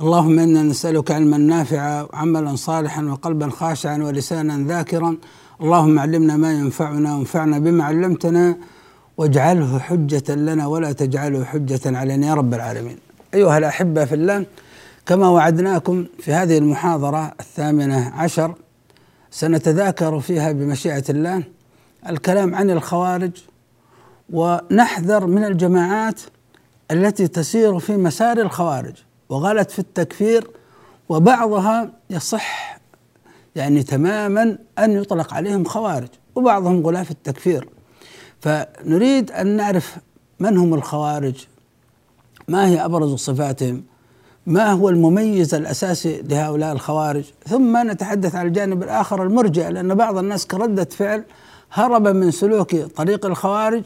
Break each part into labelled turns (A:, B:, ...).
A: اللهم إنا نسألك علما نافعا وعملا صالحا وقلبا خاشعا ولسانا ذاكرا. اللهم علمنا ما ينفعنا وانفعنا بما علمتنا واجعله حجة لنا ولا تجعله حجة علينا يا رب العالمين. أيها الأحبة في الله كما وعدناكم في هذه المحاضرة الثامنة عشر سنتذاكر فيها بمشيئة الله الكلام عن الخوارج ونحذر من الجماعات التي تسير في مسار الخوارج وغلت في التكفير وبعضها يصح يعني تماما أن يطلق عليهم خوارج وبعضهم غلاة في التكفير. فنريد أن نعرف من هم الخوارج ما هي أبرز صفاتهم ما هو المميز الأساسي لهؤلاء الخوارج. ثم نتحدث عن الجانب الآخر المرجئه لأن بعض الناس كردة فعل هرب من سلوك طريق الخوارج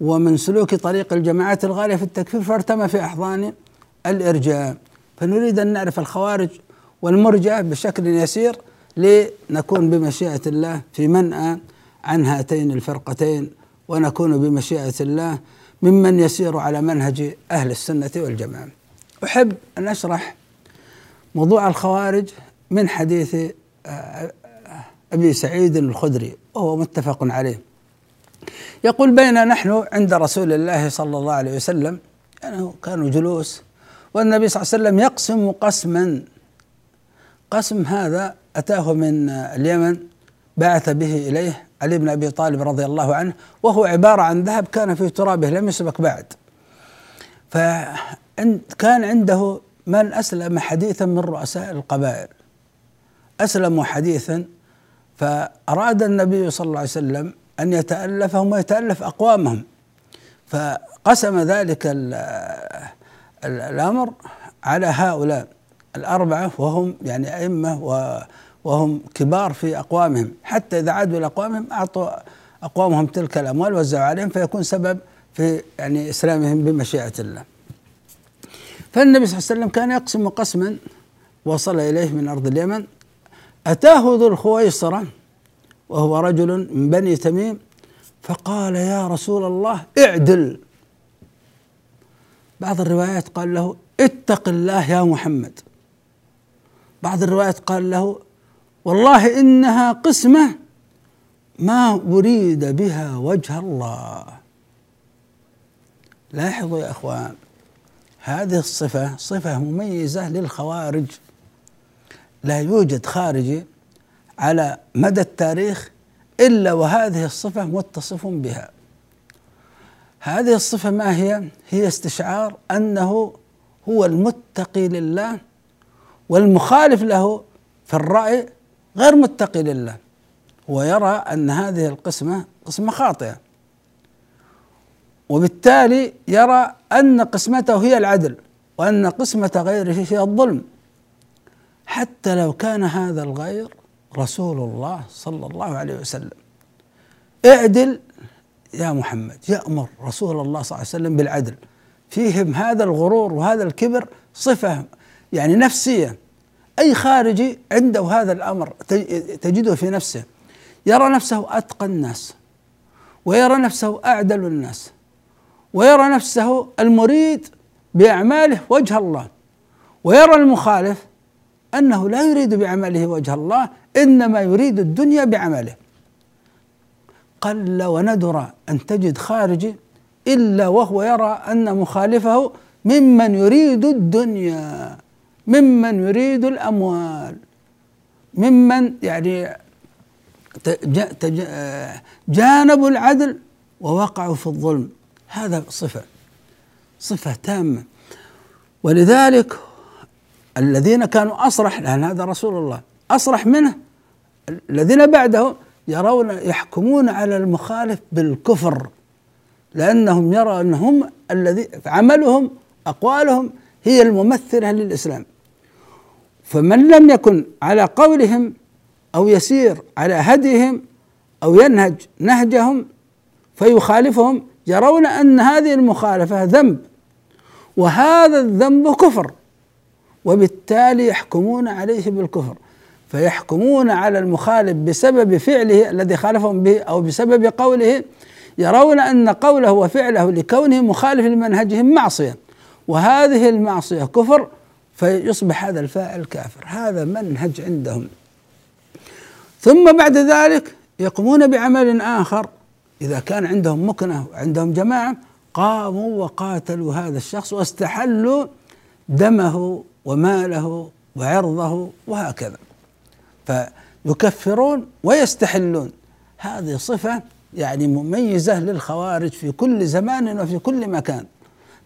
A: ومن سلوك طريق الجماعات الغالية في التكفير فارتمى في احضان الإرجاء. فنريد أن نعرف الخوارج والمرجئه بشكل يسير لنكون بمشيئة الله في منأى عن هاتين الفرقتين ونكون بمشيئة الله ممن يسير على منهج أهل السنة والجماعة. أحب أن أشرح موضوع الخوارج من حديث أبي سعيد الخدري وهو متفق عليه. يقول بين نحن عند رسول الله صلى الله عليه وسلم يعني كانوا جلوس والنبي صلى الله عليه وسلم يقسم قسما. قسم هذا أتاه من اليمن بعث به إليه علي بن أبي طالب رضي الله عنه وهو عبارة عن ذهب كان في ترابه لم يسبك بعد. ف كان عنده من أسلم حديثا من رؤساء القبائل. أسلموا حديثا فأراد النبي صلى الله عليه وسلم أن يتألفهم ويتألف أقوامهم. فقسم ذلك الأمر على هؤلاء الأربعة وهم يعني أئمة وهم كبار في أقوامهم. حتى إذا عادوا إلى أقوامهم أعطوا أقوامهم تلك الأموال وزعوا عليهم فيكون سبب في يعني إسلامهم بمشيئة الله. فالنبي صلى الله عليه وسلم كان يقسم قسما وصل إليه من أرض اليمن. أتاه ذو الخويصرة وهو رجل من بني تميم فقال يا رسول الله اعدل. بعض الروايات قال له اتق الله يا محمد. بعض الروايات قال له والله إنها قسمة ما أريد بها وجه الله. لاحظوا يا أخوان هذه الصفة صفة مميزة للخوارج. لا يوجد خارجي على مدى التاريخ إلا وهذه الصفة متصف بها. هذه الصفة ما هي؟ هي استشعار أنه هو المتقي لله والمخالف له في الرأي غير متقي لله. ويرى أن هذه القسمة قسمة خاطئة. وبالتالي يرى أن قسمته هي العدل وأن قسمة غيره هي الظلم. حتى لو كان هذا الغير رسول الله صلى الله عليه وسلم. اعدل يا محمد يأمر رسول الله صلى الله عليه وسلم بالعدل. فيهم هذا الغرور وهذا الكبر صفة يعني نفسية. أي خارجي عنده هذا الأمر تجده في نفسه. يرى نفسه أتقى الناس ويرى نفسه أعدل الناس ويرى نفسه المريد بأعماله وجه الله ويرى المخالف أنه لا يريد بعمله وجه الله إنما يريد الدنيا بعمله قل وندر أن تجد خارجي إلا وهو يرى أن مخالفه ممن يريد الدنيا ممن يريد الأموال ممن يعني جانبوا العدل ووقعوا في الظلم. هذا صفة صفة تامة. ولذلك الذين كانوا أصرح لأن هذا رسول الله أصرح منه الذين بعده يرون يحكمون على المخالف بالكفر لأنهم يرى أنهم الذي عملهم أقوالهم هي الممثلة للإسلام. فمن لم يكن على قولهم أو يسير على هديهم أو ينهج نهجهم فيخالفهم يرون أن هذه المخالفة ذنب وهذا الذنب كفر وبالتالي يحكمون عليه بالكفر. فيحكمون على المخالف بسبب فعله الذي خالفهم به أو بسبب قوله يرون أن قوله وفعله لكونه مخالف لمنهجهم معصية. وهذه المعصية كفر فيصبح هذا الفاعل كافر. هذا منهج عندهم. ثم بعد ذلك يقومون بعمل آخر. إذا كان عندهم مكنه وعندهم جماعة قاموا وقاتلوا هذا الشخص واستحلوا دمه وماله وعرضه وهكذا. فيكفرون ويستحلون. هذه صفة يعني مميزة للخوارج في كل زمان وفي كل مكان.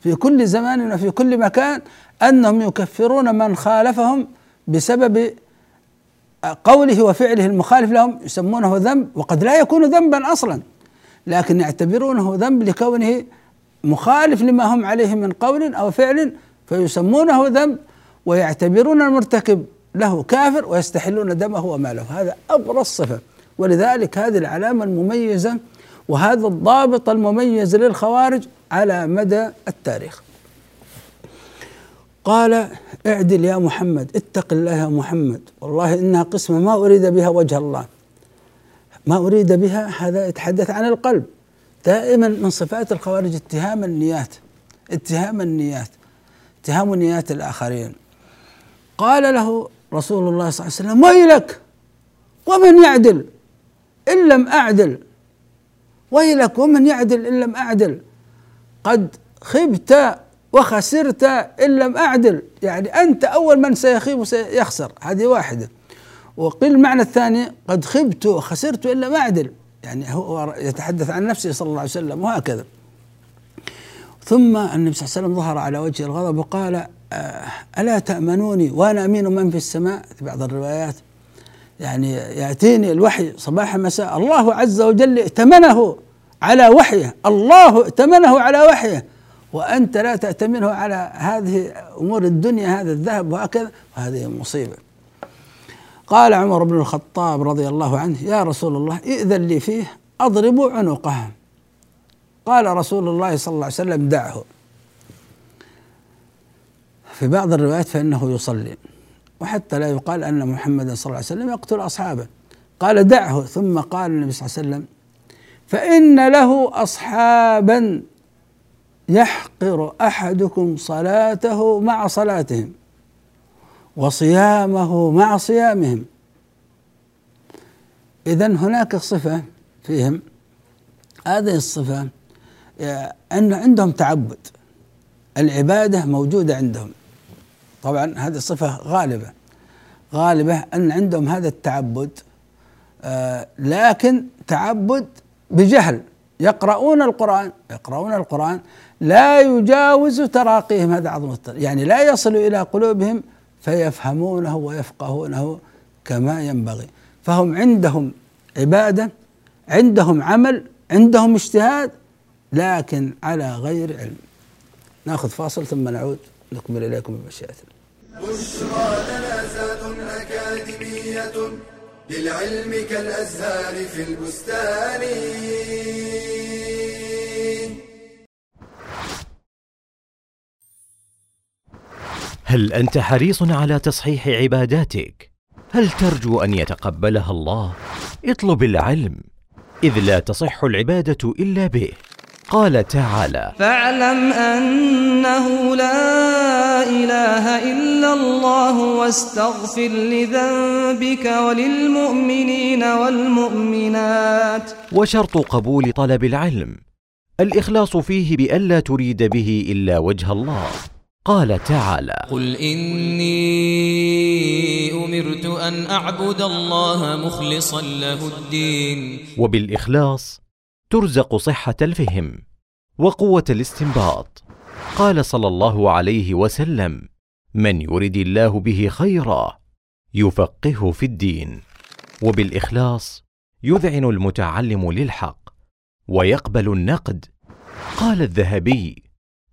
A: في كل زمان وفي كل مكان أنهم يكفرون من خالفهم بسبب قوله وفعله المخالف لهم يسمونه ذنب وقد لا يكون ذنبا أصلا. لكن يعتبرونه ذنب لكونه مخالف لما هم عليه من قول أو فعل فيسمونه ذنب ويعتبرون المرتكب له كافر ويستحلون دمه وماله. هذا أبرز صفة. ولذلك هذه العلامة المميزة وهذا الضابط المميز للخوارج على مدى التاريخ. قال اعدل يا محمد اتق الله يا محمد. والله إنها قسمة ما أريد بها وجه الله. ما أريد بها هذا يتحدث عن القلب. دائما من صفات الخوارج اتهام النيات اتهام النيات اتهام نيات الآخرين. قال له رسول الله صلى الله عليه وسلم ويلك ومن يعدل إن لم أعدل ويلك ومن يعدل إن لم أعدل قد خبت وخسرت إن لم أعدل يعني أنت أول من سيخيب وسيخسر هذه واحدة وقيل المعنى الثاني قد خبت وخسرت إن لم أعدل يعني هو يتحدث عن نفسه صلى الله عليه وسلم وهكذا ثم النبي صلى الله عليه وسلم ظهر على وجه الغضب وقال ألا تأمنوني وأنا أمين من في السماء؟ في بعض الروايات. يعني يأتيني الوحي صباح مساء. الله عز وجل ائتمنه على وحيه. الله ائتمنه على وحيه. وأنت لا تأتمنه على هذه أمور الدنيا هذا الذهب وهكذا. وهذه مصيبة. قال عمر بن الخطاب رضي الله عنه يا رسول الله ائذن لي فيه أضرب عنقه. قال رسول الله صلى الله عليه وسلم دعه. في بعض الروايات فإنه يصلي وحتى لا يقال أن محمدا صلى الله عليه وسلم يقتل أصحابه. قال دعه ثم قال النبي صلى الله عليه وسلم فإن له أصحابا يحقر أحدكم صلاته مع صلاتهم وصيامه مع صيامهم. إذا هناك صفة فيهم. هذه الصفة أن عندهم تعبد. العبادة موجودة عندهم. طبعا هذه صفة غالبة. غالبة أن عندهم هذا التعبد آه لكن تعبد بجهل. يقرؤون القرآن يقرؤون القرآن لا يجاوز تراقيهم. هذا عظم يعني لا يصل إلى قلوبهم فيفهمونه ويفقهونه كما ينبغي. فهم عندهم عبادة عندهم عمل عندهم اجتهاد لكن على غير علم. ناخذ فاصل ثم نعود. نكمل إليكم بمشيئة
B: بشرى لنا زاد أكاديمية للعلم كالأزهار في البستان
C: هل أنت حريص على تصحيح عباداتك؟ هل ترجو أن يتقبلها الله؟ اطلب العلم إذ لا تصح العبادة إلا به قال تعالى
D: فاعلم أنه لا إله إلا الله واستغفر لذنبك وللمؤمنين والمؤمنات.
C: وشرط قبول طلب العلم. الإخلاص فيه بألا تريد به إلا وجه الله. قال تعالى
E: قل إني أمرت أن أعبد الله مخلصا له الدين.
C: وبالإخلاص ترزق صحة الفهم وقوة الاستنباط. قال صلى الله عليه وسلم من يرد الله به خيرا يفقهه في الدين وبالإخلاص يذعن المتعلم للحق ويقبل النقد. قال الذهبي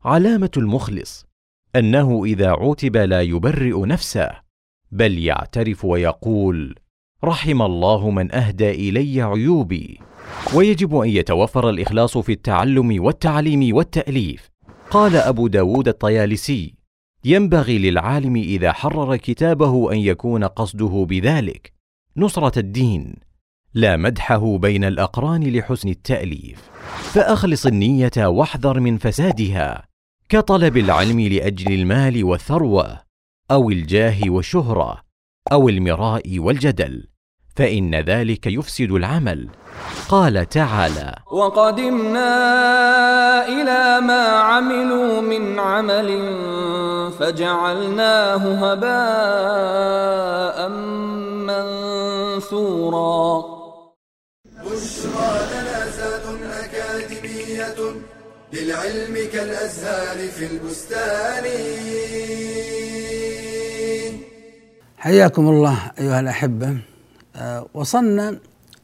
C: علامة المخلص أنه إذا عوتب لا يبرئ نفسه بل يعترف ويقول رحم الله من أهدى إلي عيوبي. ويجب أن يتوفر الإخلاص في التعلم والتعليم والتأليف. قال أبو داود الطيالسي ينبغي للعالم إذا حرر كتابه أن يكون قصده بذلك. نصرة الدين لا مدحه بين الأقران لحسن التأليف. فأخلص النية واحذر من فسادها. كطلب العلم لأجل المال والثروة أو الجاه والشهره أو المراء والجدل. فإن ذلك يفسد العمل. قال تعالى
D: وقدمنا إلى ما عملوا من عمل فجعلناه هباء منثورا.
B: بشرى لنا زاد أكاديمية للعلم كالأزهار في البستان.
A: حياكم الله أيها الأحبة. آه، وصلنا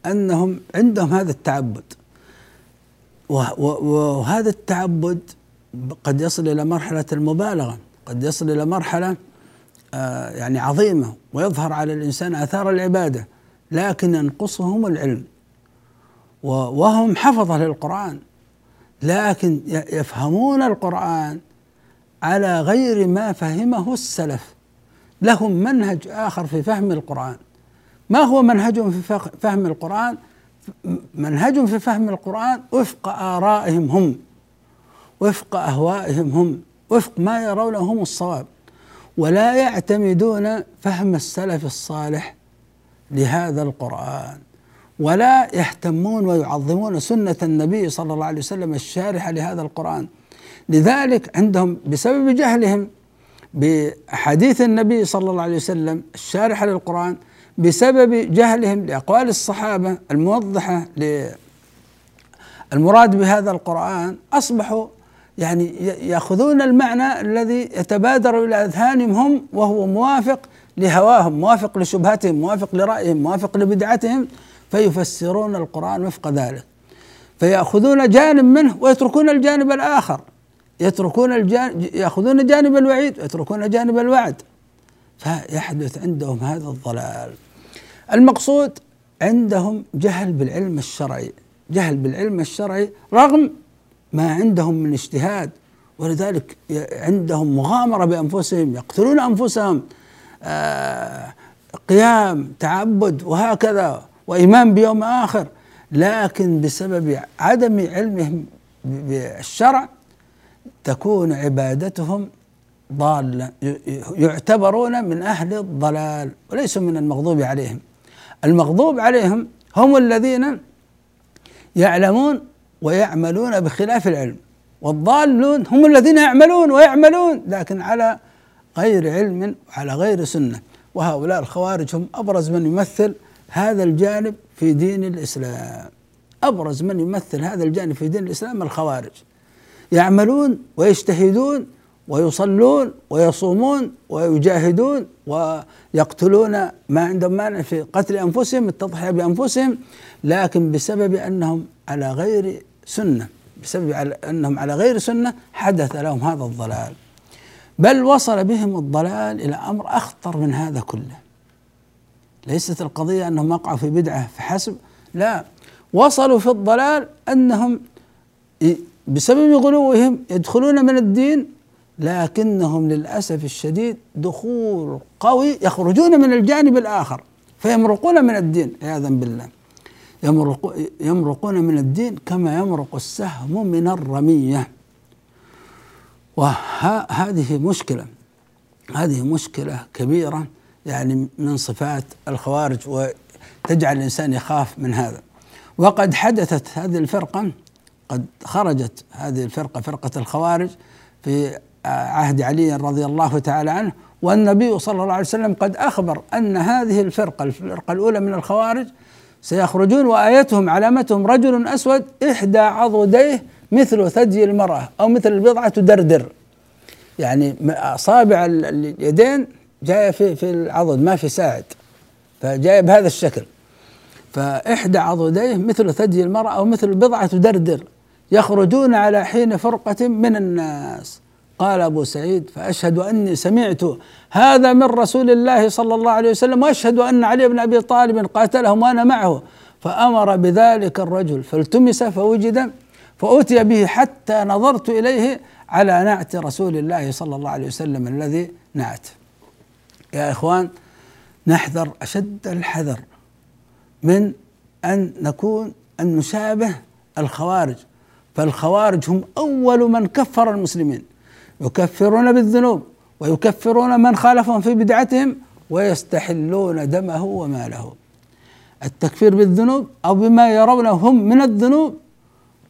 A: أنهم عندهم هذا التعبد. وهذا التعبد قد يصل إلى مرحلة المبالغة قد يصل إلى مرحلة آه، يعني عظيمة ويظهر على الإنسان آثار العبادة لكن ينقصهم العلم. وهم حفظة للقرآن لكن يفهمون القرآن على غير ما فهمه السلف. لهم منهج آخر في فهم القرآن. ما هو منهجهم في فهم القرآن؟ منهجهم في فهم القرآن وفق آرائهم هم وفق أهوائهم هم وفق ما يرونه هم الصواب. ولا يعتمدون فهم السلف الصالح لهذا القرآن ولا يهتمون ويعظمون سنة النبي صلى الله عليه وسلم الشارحة لهذا القرآن. لذلك عندهم بسبب جهلهم بأحاديث النبي صلى الله عليه وسلم الشارحة للقرآن بسبب جهلهم لأقوال الصحابة الموضحة المراد بهذا القرآن أصبحوا يعني يأخذون المعنى الذي يتبادر إلى أذهانهم هم وهو موافق لهواهم موافق لشبهتهم موافق لرأيهم موافق لبدعتهم فيفسرون القرآن وفق ذلك. فيأخذون جانب منه ويتركون الجانب الآخر. يتركون الجانب يأخذون جانب الوعيد ويتركون جانب الوعد. فيحدث عندهم هذا الضلال. المقصود عندهم جهل بالعلم الشرعي. جهل بالعلم الشرعي رغم ما عندهم من اجتهاد ولذلك عندهم مغامرة بأنفسهم يقتلون أنفسهم آه قيام تعبد وهكذا وإيمان بيوم آخر. لكن بسبب عدم علمهم بالشرع تكون عبادتهم ضالة يعتبرون من أهل الضلال وليسوا من المغضوب عليهم. المغضوب عليهم هم الذين يعلمون ويعملون بخلاف العلم والضالون هم الذين يعملون ويعملون لكن على غير علم وعلى غير سنة. وهؤلاء الخوارج هم أبرز من يمثل هذا الجانب في دين الإسلام. أبرز من يمثل هذا الجانب في دين الإسلام الخوارج. يعملون ويجتهدون ويصلون ويصومون ويجاهدون ويقتلون ما عندهم مانع في قتل أنفسهم التضحية بأنفسهم لكن بسبب أنهم على غير سنة بسبب أنهم على غير سنة حدث لهم هذا الضلال. بل وصل بهم الضلال إلى أمر أخطر من هذا كله. ليست القضية أنهم وقعوا في بدعة فحسب لا. وصلوا في الضلال أنهم بسبب غلوهم يدخلون من الدين لكنهم للأسف الشديد دخول قوي يخرجون من الجانب الآخر فيمرقون من الدين عياذا بالله. يمرق يمرقون من الدين كما يمرق السهم من الرمية. وهذه مشكلة هذه مشكلة كبيرة يعني من صفات الخوارج وتجعل الإنسان يخاف من هذا. وقد حدثت هذه الفرقة قد خرجت هذه الفرقة فرقة الخوارج في عهد علي رضي الله تعالى عنه والنبي صلى الله عليه وسلم قد أخبر أن هذه الفرقة الفرقة الأولى من الخوارج سيخرجون وآيتهم علامتهم رجل أسود إحدى عضديه مثل ثدي المرأة أو مثل البضعة تدردر. يعني أصابع اليدين جاية في في العضد ما في ساعد فجاية بهذا الشكل. فإحدى عضديه مثل ثدي المرأة أو مثل البضعة تدردر. يخرجون على حين فرقة من الناس. قال أبو سعيد فأشهد أني سمعت هذا من رسول الله صلى الله عليه وسلم وأشهد أن علي بن أبي طالب قاتلهم وأنا معه. فأمر بذلك الرجل فالتمس فوجد فأتي به حتى نظرت إليه على نعت رسول الله صلى الله عليه وسلم الذي نعت. يا إخوان نحذر أشد الحذر من أن نكون أن نشابه الخوارج. فالخوارج هم أول من كفر المسلمين. يكفرون بالذنوب ويكفرون من خالفهم في بدعتهم ويستحلون دمه وماله. التكفير بالذنوب أو بما يرونه هم من الذنوب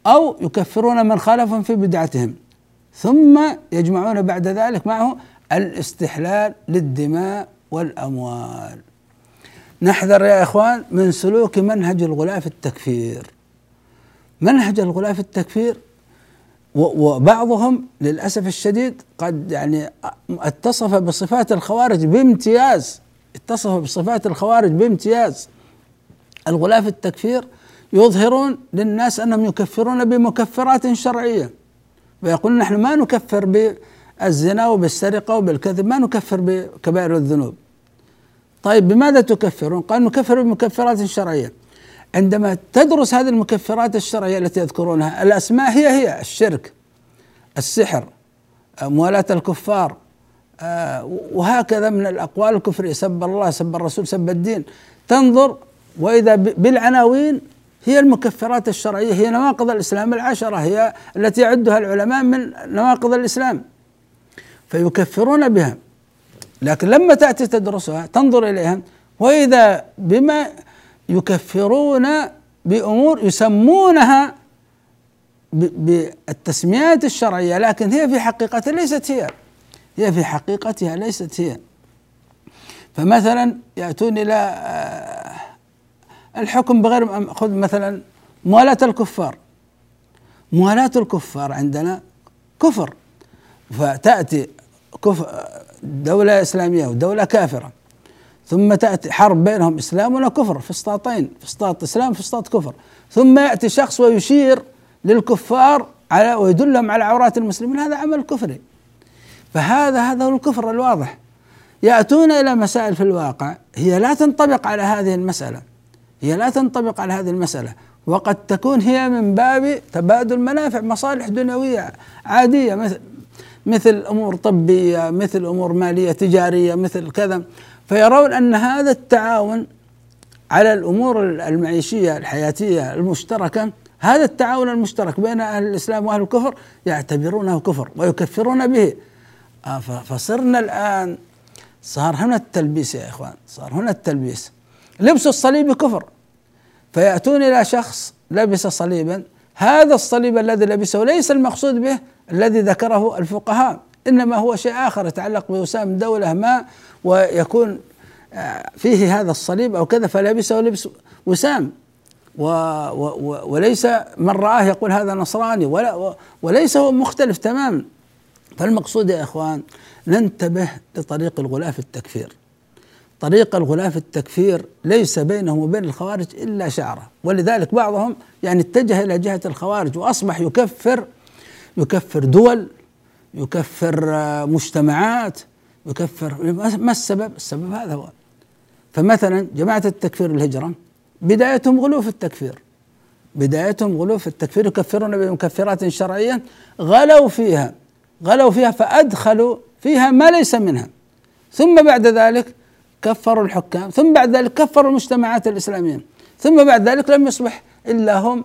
A: أو يكفرون من خالفهم في بدعتهم. ثم يجمعون بعد ذلك معه الاستحلال للدماء والأموال. نحذر يا إخوان من سلوك منهج الغلاة في التكفير. منهج الغلاة في التكفير وبعضهم للأسف الشديد قد يعني اتصف بصفات الخوارج بامتياز اتصف بصفات الخوارج بامتياز. الغلاة في التكفير يظهرون للناس أنهم يكفرون بمكفرات شرعية. ويقولون نحن ما نكفر بالزنا وبالسرقة وبالكذب ما نكفر بكبائر الذنوب. طيب بماذا تكفرون؟ قال نكفر بمكفرات شرعية. عندما تدرس هذه المكفرات الشرعية التي يذكرونها الأسماء هي هي الشرك السحر موالاة الكفار آه، وهكذا من الأقوال الكفرية سب الله سب الرسول سب الدين. تنظر وإذا بالعناوين هي المكفرات الشرعية هي نواقض الإسلام العشرة هي التي يعدها العلماء من نواقض الإسلام فيكفرون بها. لكن لما تأتي تدرسها تنظر إليها وإذا بما يكفرون بأمور يسمونها بالتسميات الشرعية لكن هي في حقيقتها ليست هي. هي في حقيقتها ليست هي. فمثلا يأتون إلى آه، الحكم بغير خذ مثلا موالاة الكفار. موالاة الكفار عندنا كفر. فتأتي كفر دولة إسلامية ودولة كافرة. ثم تأتي حرب بينهم إسلام وكفر في فسطاطين فسطاط إسلام فسطاط كفر. ثم يأتي شخص ويشير للكفار على ويدلهم على عورات المسلمين هذا عمل كفري. فهذا هذا هو الكفر الواضح. يأتون إلى مسائل في الواقع هي لا تنطبق على هذه المسألة. هي لا تنطبق على هذه المسألة. وقد تكون هي من باب تبادل منافع مصالح دنيوية عادية مثل مثل أمور طبية مثل أمور مالية تجارية مثل كذا. فيرون أن هذا التعاون على الأمور المعيشية الحياتية المشتركة هذا التعاون المشترك بين أهل الإسلام وأهل الكفر يعتبرونه كفر ويكفرون به. آه، فصرنا الآن صار هنا التلبيس يا إخوان صار هنا التلبيس. لبس الصليب كفر. فيأتون إلى شخص لبس صليبا هذا الصليب الذي لبسه ليس المقصود به الذي ذكره الفقهاء. إنما هو شيء آخر يتعلق بوسام دوله ما ويكون آه، فيه هذا الصليب أو كذا فلبسه لبس وسام. و و وليس من رآه يقول هذا نصراني ولا وليس هو مختلف تماما. فالمقصود يا إخوان ننتبه لطريق الغلاة في التكفير. طريق الغلاة في التكفير ليس بينهم وبين الخوارج إلا شعره ولذلك بعضهم يعني اتجه إلى جهة الخوارج وأصبح يكفر يكفر دول يكفر مجتمعات يكفر ما السبب؟ السبب هذا هو. فمثلا جماعة التكفير الهجرة بدايتهم غلو في التكفير. بدايتهم غلو في التكفير يكفرون بمكفرات شرعية غلوا فيها غلوا فيها فأدخلوا فيها ما ليس منها. ثم بعد ذلك كفروا الحكام ثم بعد ذلك كفروا المجتمعات الإسلامية ثم بعد ذلك لم يصبح إلا هم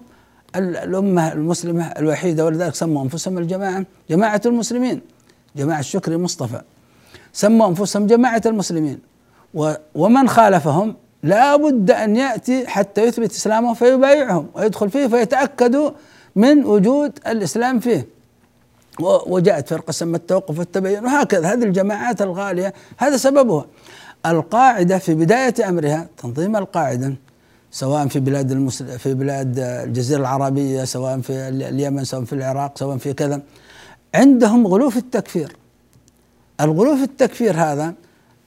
A: الأمة المسلمة الوحيدة ولذلك سموا أنفسهم الجماعة جماعة المسلمين جماعة الشكري مصطفى سموا أنفسهم جماعة المسلمين. ومن خالفهم لا بد أن يأتي حتى يثبت إسلامه فيبايعهم ويدخل فيه فيتأكدوا من وجود الإسلام فيه. وجاءت فرقة سمت التوقف والتبين وهكذا. هذه الجماعات الغالية هذا سببها. القاعدة في بداية أمرها تنظيم القاعدة. سواء في بلاد المسل... في بلاد الجزيرة العربية سواء في ال- اليمن سواء في العراق سواء في كذا. عندهم غلو في التكفير. الغلو في التكفير هذا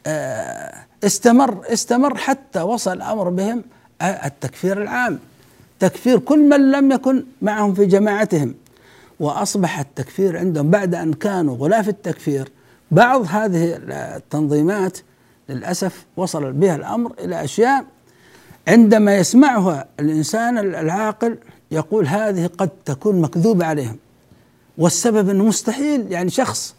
A: آه، استمر استمر حتى وصل الامر بهم آه، التكفير العام. تكفير كل من لم يكن معهم في جماعتهم. وأصبح التكفير عندهم بعد أن كانوا غلاف التكفير بعض هذه التنظيمات للأسف وصل بها الأمر إلى أشياء عندما يسمعها الإنسان العاقل يقول هذه قد تكون مكذوبة عليهم. والسبب إنه مستحيل يعني شخص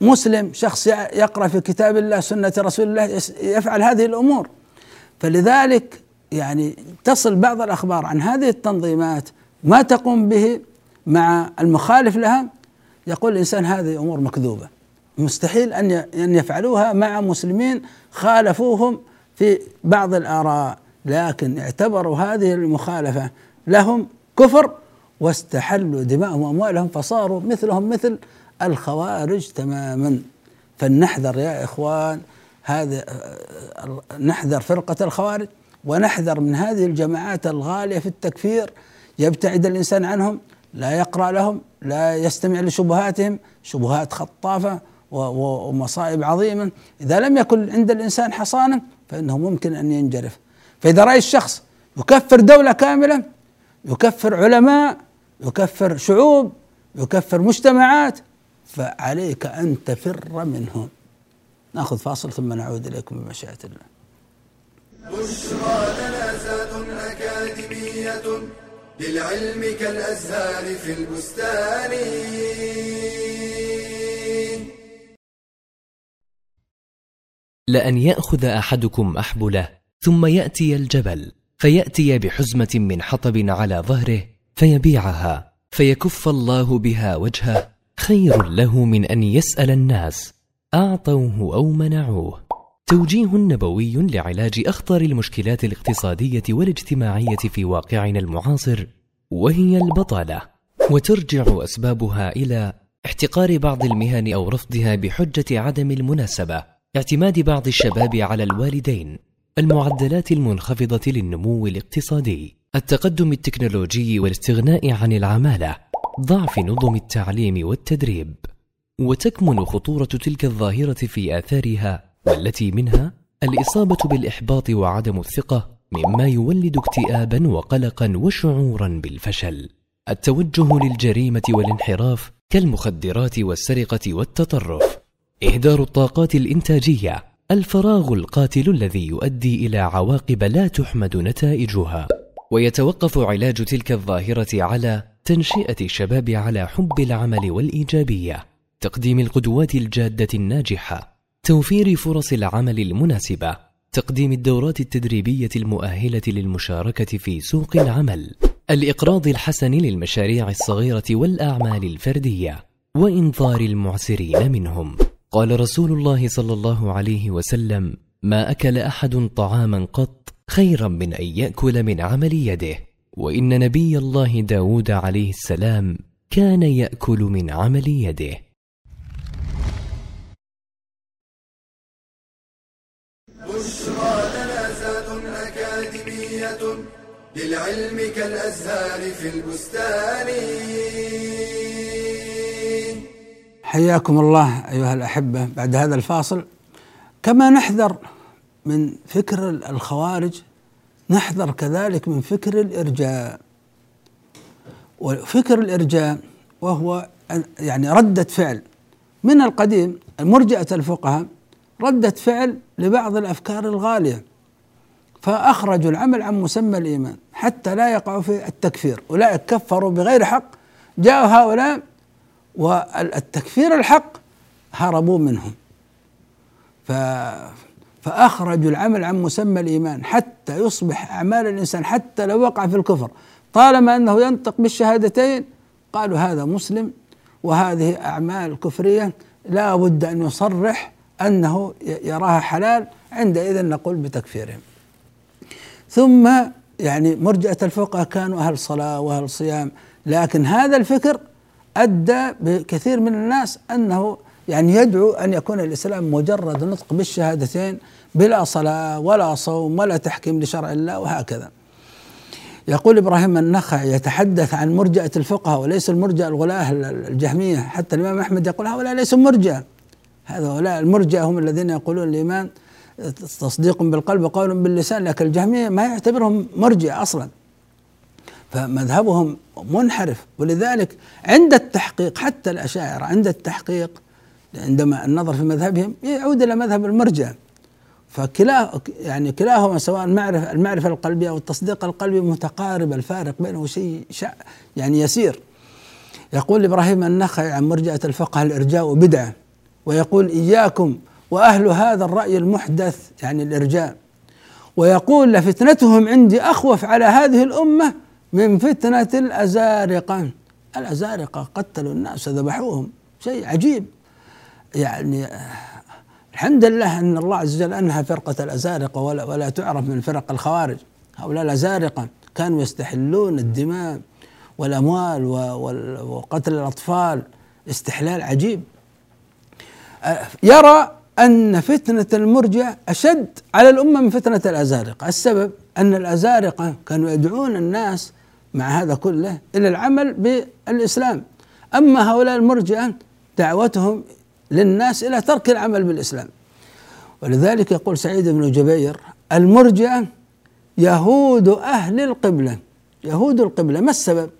A: مسلم شخص يقرأ في كتاب الله سنة رسول الله يفعل هذه الأمور. فلذلك يعني تصل بعض الأخبار عن هذه التنظيمات ما تقوم به مع المخالف لها يقول الإنسان هذه أمور مكذوبة. مستحيل أن أن يفعلوها مع مسلمين خالفوهم في بعض الآراء. لكن اعتبروا هذه المخالفة لهم كفر واستحلوا دماءهم وأموالهم فصاروا مثلهم مثل الخوارج تماما. فلنحذر يا إخوان هذا نحذر فرقة الخوارج ونحذر من هذه الجماعات الغالية في التكفير. يبتعد الإنسان عنهم لا يقرأ لهم لا يستمع لشبهاتهم شبهات و- ومصائب عظيمة. إذا لم يكن عند الإنسان حصانة فإنه ممكن أن ينجرف. فإذا راى الشخص يكفر دولة كاملة يكفر علماء يكفر شعوب يكفر مجتمعات فعليك أن تفر منهم. نأخذ فاصل ثم نعود إليكم بمشيئة الله.
B: بشرى لنا زاد أكاديمية للعلم كالأزهار في البستان.
F: لأن يأخذ أحدكم أحبله. ثم يأتي الجبل فيأتي بحزمة من حطب على ظهره فيبيعها فيكف الله بها وجهه خير له من أن يسأل الناس. أعطوه أو منعوه. توجيه نبوي لعلاج أخطر المشكلات الاقتصادية والاجتماعية في واقعنا المعاصر وهي البطالة. وترجع أسبابها إلى احتقار بعض المهن أو رفضها بحجة عدم المناسبة اعتماد بعض الشباب على الوالدين. المعدلات المنخفضة للنمو الاقتصادي التقدم التكنولوجي والاستغناء عن العمالة ضعف نظم التعليم والتدريب وتكمن خطورة تلك الظاهرة في آثارها والتي منها الإصابة بالإحباط وعدم الثقة مما يولد اكتئابا وقلقا وشعورا بالفشل. التوجه للجريمة والانحراف كالمخدرات والسرقة والتطرف. إهدار الطاقات الإنتاجية الفراغ القاتل الذي يؤدي إلى عواقب لا تحمد نتائجها. ويتوقف علاج تلك الظاهرة على تنشئة الشباب على حب العمل والإيجابية. تقديم القدوات الجادة الناجحة. توفير فرص العمل المناسبة. تقديم الدورات التدريبية المؤهلة للمشاركة في سوق العمل. الإقراض الحسن للمشاريع الصغيرة والأعمال الفردية. وإنظار المعسرين منهم. قال رسول الله صلى الله عليه وسلم ما أكل أحد طعاما قط خيرا من أن يأكل من عمل يده. وإن نبي الله داود عليه السلام كان يأكل من عمل يده.
B: بشرى لنا أكاديمية للعلم كالأزهار في البستان.
A: حياكم الله أيها الأحبة. بعد هذا الفاصل كما نحذر من فكر الخوارج نحذر كذلك من فكر الإرجاء. وفكر الإرجاء وهو يعني ردة فعل. من القديم مرجئه الفقهاء رده فعل لبعض الأفكار الغالية فأخرجوا العمل عن مسمى الإيمان حتى لا يقعوا في التكفير. أولئك كفروا بغير حق جاءوا هؤلاء والتكفير الحق هربوا منهم. ف فأخرجوا العمل عن مسمى الإيمان حتى يصبح أعمال الإنسان حتى لو وقع في الكفر. طالما أنه ينطق بالشهادتين قالوا هذا مسلم وهذه أعمال كفرية لا بد أن يصرح أنه يراها حلال عندئذ نقول بتكفيرهم. ثم يعني مرجئة الفقهاء كانوا أهل صلاة وأهل صيام لكن هذا الفكر أدى بكثير من الناس أنه يعني يدعو أن يكون الإسلام مجرد نطق بالشهادتين بلا صلاة ولا صوم ولا تحكيم لشرع الله وهكذا. يقول إبراهيم النخعي يتحدث عن مرجئة الفقهاء وليس المرجئة الغلاة الجهمية حتى الإمام أحمد يقول هؤلاء ليسوا مرجئة هؤلاء المرجئة هم الذين يقولون الإيمان تصديق بالقلب وقول باللسان لكن الجهمية ما يعتبرهم مرجئة أصلا فمذهبهم منحرف. ولذلك عند التحقيق حتى الأشاعرة عند التحقيق عندما النظر في مذهبهم يعود إلى مذهب المرجئه فكلا يعني كلاهما سواء المعرفة المعرفة القلبية أو التصديق القلبي متقارب الفارق بينه شيء يعني يسير. يقول إبراهيم النخعي عن مرجئة الفقه الإرجاء بدعة؟ ويقول إياكم وأهل هذا الرأي المحدث يعني الإرجاء. ويقول لفتنتهم عندي أخوف على هذه الأمة من فتنة الأزارقة الأزارقة قتلوا الناس ذبحوهم. شيء عجيب. يعني الحمد لله أن الله عز وجل أنهى فرقة الأزارقة ولا, ولا تعرف من فرق الخوارج. هؤلاء الأزارقة كانوا يستحلون الدماء والأموال وقتل الأطفال. استحلال عجيب. يرى أن فتنة المرجع أشد على الأمة من فتنة الأزارقة، السبب أن الأزارقة كانوا يدعون الناس مع هذا كله إلى العمل بالإسلام، أما هؤلاء المرجئة دعوتهم للناس إلى ترك العمل بالإسلام. ولذلك يقول سعيد بن جبير المرجئة يهود أهل القبلة. يهود القبلة ما السبب؟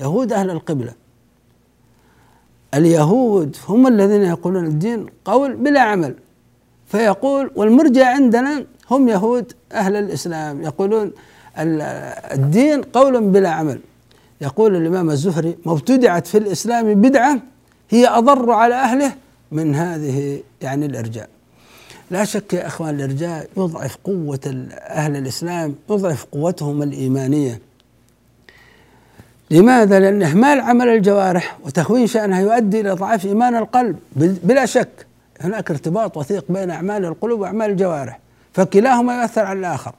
A: يهود أهل القبلة. اليهود هم الذين يقولون الدين قول بلا عمل. فيقول والمرجع عندنا هم يهود أهل الإسلام. يقولون الدين قول بلا عمل. يقول الإمام الزهري ما ابتدعت في الإسلام بدعة هي أضر على أهله من هذه يعني الإرجاء. لا شك يا أخوان الإرجاء يضعف قوة أهل الإسلام يضعف قوتهم الإيمانية. لماذا؟ لأن إهمال عمل الجوارح وتهوين شأنها يؤدي إلى ضعف إيمان القلب. بلا شك هناك ارتباط وثيق بين أعمال القلوب وأعمال الجوارح فكلاهما يؤثر على الآخر.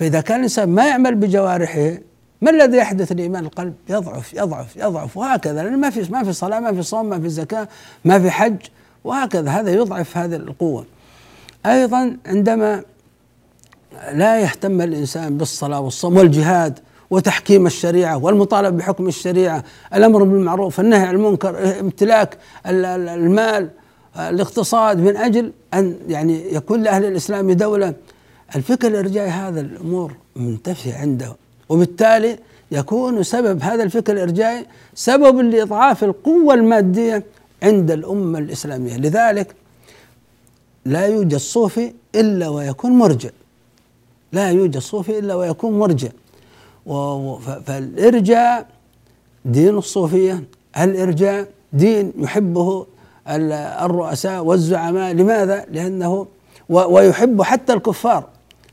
A: فإذا كان الإنسان ما يعمل بجوارحه ما الذي يحدث لإيمان القلب؟ يضعف يضعف يضعف وهكذا لأن ما في ما في صلاة ما في صوم ما في زكاة ما في حج وهكذا هذا يضعف هذه القوة. أيضا عندما لا يهتم الإنسان بالصلاة والصوم والجهاد وتحكيم الشريعة والمطالبة بحكم الشريعة، الأمر بالمعروف، النهي عن المنكر، امتلاك المال، الاقتصاد من أجل أن يعني يكون لأهل الإسلام دولة. الفكر الارجائي هذا الأمور منتفيه عنده وبالتالي يكون سبب هذا الفكر الارجائي سبب لإضعاف القوة المادية عند الأمة الإسلامية، لذلك لا يوجد صوفي إلا ويكون مرجع. لا يوجد صوفي إلا ويكون مرجع. فالارجاء دين الصوفية، الارجاء دين يحبه الرؤساء والزعماء، لماذا؟ لأنه ويحب حتى الكفار،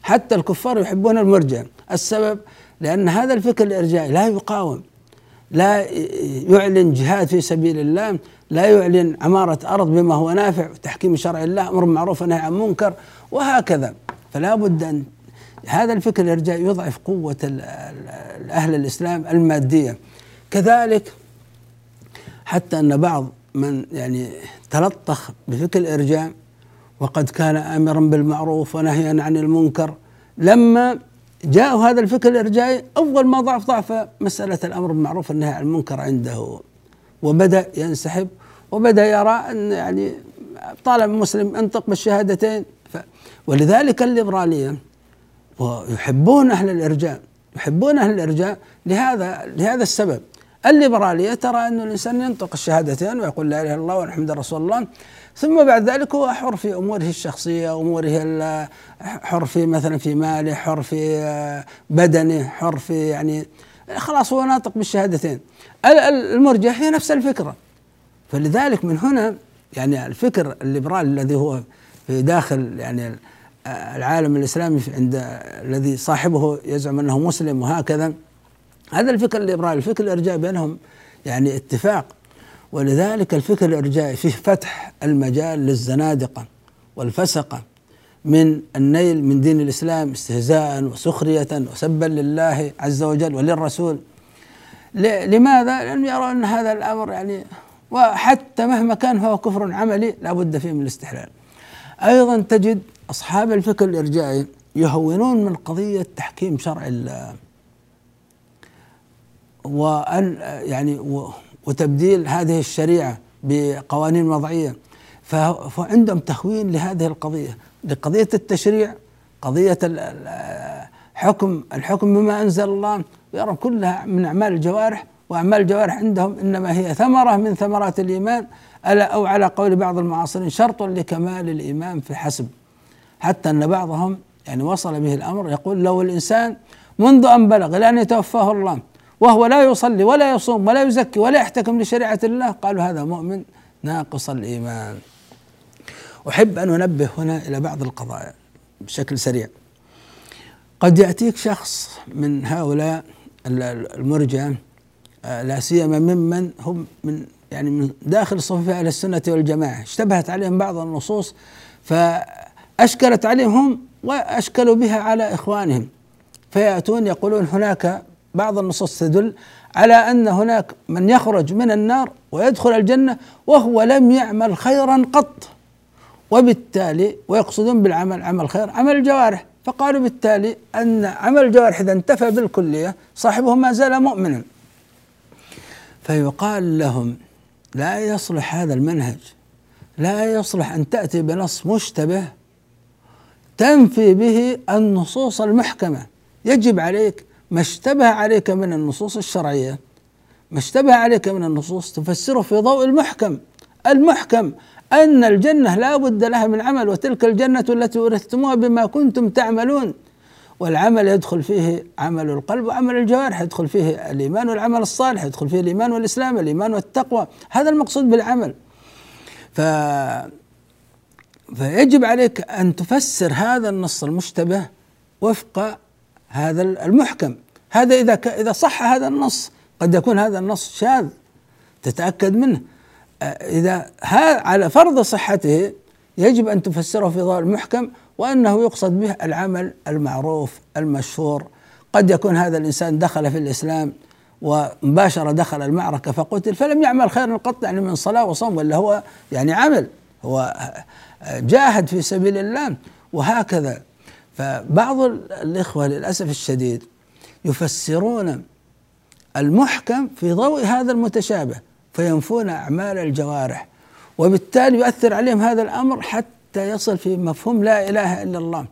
A: حتى الكفار يحبون المرجع، السبب لأن هذا الفكر الإرجائي لا يقاوم لا يعلن جهاد في سبيل الله لا يعلن عمارة أرض بما هو نافع وتحكيم شرع الله أمر معروف ونهي عن منكر وهكذا. فلا بد أن هذا الفكر الإرجائي يضعف قوة أهل الإسلام المادية. كذلك حتى أن بعض من يعني تلطخ بفكر الإرجاء وقد كان آمرا بالمعروف ونهيا عن المنكر. لما جاء هذا الفكر الإرجائي أول ما ضعف ضعف مسألة الأمر بالمعروف والنهي عن المنكر عنده. وبدأ ينسحب وبدأ يرى أن يعني طالب مسلم انطق بالشهادتين. ف ولذلك الليبرالية ويحبون أهل الإرجاء يحبون أهل الإرجاء لهذا لهذا السبب. الليبرالية ترى انه الإنسان ينطق الشهادتين ويقول لا إله إلا الله ونحمد رسول الله. ثم بعد ذلك هو حر في أموره الشخصية أموره حر في مثلا في ماله حر في آه، بدنه حر في يعني خلاص هو ناطق بالشهادتين. المرجع هي نفس الفكرة. فلذلك من هنا يعني الفكر الليبرالي الذي هو في داخل يعني العالم الإسلامي عند الذي صاحبه يزعم أنه مسلم وهكذا هذا الفكر الليبرالي الفكر الارجائي بينهم يعني اتفاق. ولذلك الفكر الارجائي فيه فتح المجال للزنادقة والفسقة من النيل من دين الإسلام استهزاء وسخرية وسبا لله عز وجل وللرسول. لماذا؟ لأنهم يرون أن هذا الأمر يعني وحتى مهما كان هو كفر عملي لابد فيه من الاستحلال. أيضا تجد أصحاب الفكر الإرجائي يهونون من قضية تحكيم شرع الله. وأن يعني وتبديل هذه الشريعة بقوانين وضعية. فعندهم تهوين لهذه القضية. لقضية التشريع قضية حكم الحكم بما أنزل الله. يرى كلها من أعمال الجوارح وأعمال الجوارح عندهم إنما هي ثمرة من ثمرات الإيمان. أو على قول بعض المعاصرين شرط لكمال الإيمان في حسب حتى أن بعضهم يعني وصل به الأمر يقول لو الإنسان منذ أن بلغ إلى أن يتوفاه الله وهو لا يصلي ولا يصوم ولا يزكي ولا يحتكم لشريعة الله. قالوا هذا مؤمن ناقص الإيمان. أحب أن أنبه هنا إلى بعض القضايا بشكل سريع. قد يأتيك شخص من هؤلاء المرجع آه، لا سيما ممن هم من يعني من داخل صفوف أهل السنة والجماعة. اشتبهت عليهم بعض النصوص فأشكلت عليهم هم وأشكلوا بها على إخوانهم. فيأتون يقولون هناك بعض النصوص تدل على أن هناك من يخرج من النار ويدخل الجنة وهو لم يعمل خيرا قط وبالتالي ويقصدون بالعمل عمل خير عمل الجوارح. فقالوا بالتالي أن عمل الجوارح إذا انتفى بالكلية صاحبه ما زال مؤمنا. فيقال لهم لا يصلح هذا المنهج لا يصلح أن تأتي بنص مشتبه تنفي به النصوص المحكمة. يجب عليك ما اشتبه عليك من النصوص الشرعية ما اشتبه عليك من النصوص تفسره في ضوء المحكم. المحكم أن الجنة لا بد لها من عمل وتلك الجنة التي ورثتموها بما كنتم تعملون. والعمل يدخل فيه عمل القلب وعمل الجوارح يدخل فيه الإيمان والعمل الصالح يدخل فيه الإيمان والإسلام الإيمان والتقوى. هذا المقصود بالعمل. ف فيجب عليك أن تفسر هذا النص المشتبه وفق هذا المحكم. هذا إذا إذا صح هذا النص قد يكون هذا النص شاذ. تتأكد منه. إذا على فرض صحته يجب أن تفسره في ضوء المحكم وأنه يقصد به العمل المعروف المشهور. قد يكون هذا الإنسان دخل في الإسلام ومباشرة دخل المعركة فقتل فلم يعمل خيرا قط يعني من صلاة وصوم ولا هو يعني عمل. هو جاهد في سبيل الله. وهكذا. فبعض الإخوة للأسف الشديد يفسرون المحكم في ضوء هذا المتشابه فينفون أعمال الجوارح وبالتالي يؤثر عليهم هذا الأمر حتى يصل في مفهوم لا إله إلا الله.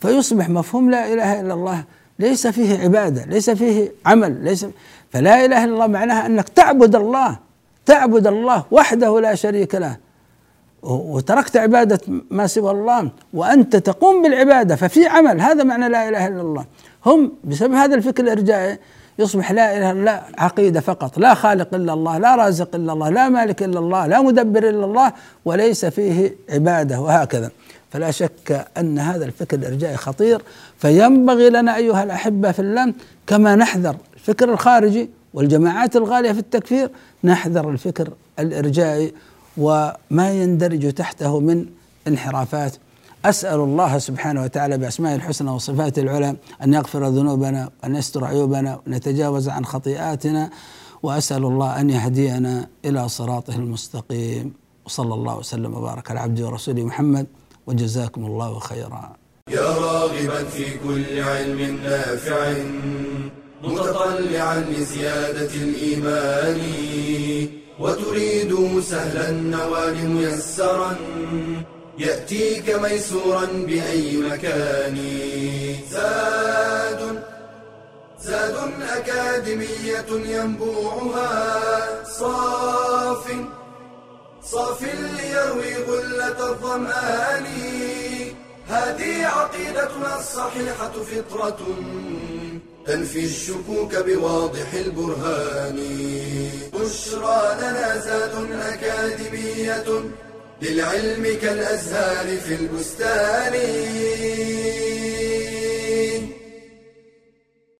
A: فيصبح مفهوم لا إله إلا الله ليس فيه عبادة ليس فيه عمل ليس فلا إله إلا الله معناها أنك تعبد الله تعبد الله وحده لا شريك له. وتركت عبادة ما سوى الله وأنت تقوم بالعبادة ففي عمل. هذا معنى لا إله إلا الله. هم بسبب هذا الفكر الإرجائي يصبح لا إله إلا الله عقيدة فقط. لا خالق إلا الله لا رازق إلا الله لا مالك إلا الله لا مدبر إلا الله وليس فيه عبادة وهكذا. فلا شك أن هذا الفكر الارجائي خطير. فينبغي لنا أيها الأحبة في الله كما نحذر الفكر الخارجي والجماعات الغالية في التكفير نحذر الفكر الارجائي وما يندرج تحته من انحرافات. أسأل الله سبحانه وتعالى بأسمائه الحسنى وصفاته العلى أن يغفر ذنوبنا وأن يستر عيوبنا ونتجاوز عن خطيئاتنا. وأسأل الله أن يهدينا إلى صراطه المستقيم. وصلى الله وسلم وبارك على عبده ورسوله محمد. وجزاكم الله خيرا.
B: يا راغبا في كل علم نافع متطلعا لزيادة الإيمان. وتريد سهلا النوال ميسرا يأتيك ميسورا بأي مكان. زاد زاد أكاديمية ينبوعها. صاف صاف ليروي غلة الظمآن. هذه عقيدتنا الصحيحة فطرة. تنفي الشكوك بواضح البرهان. بشرى لنا زاد أكاديمية للعلم كالأزهار في البستان.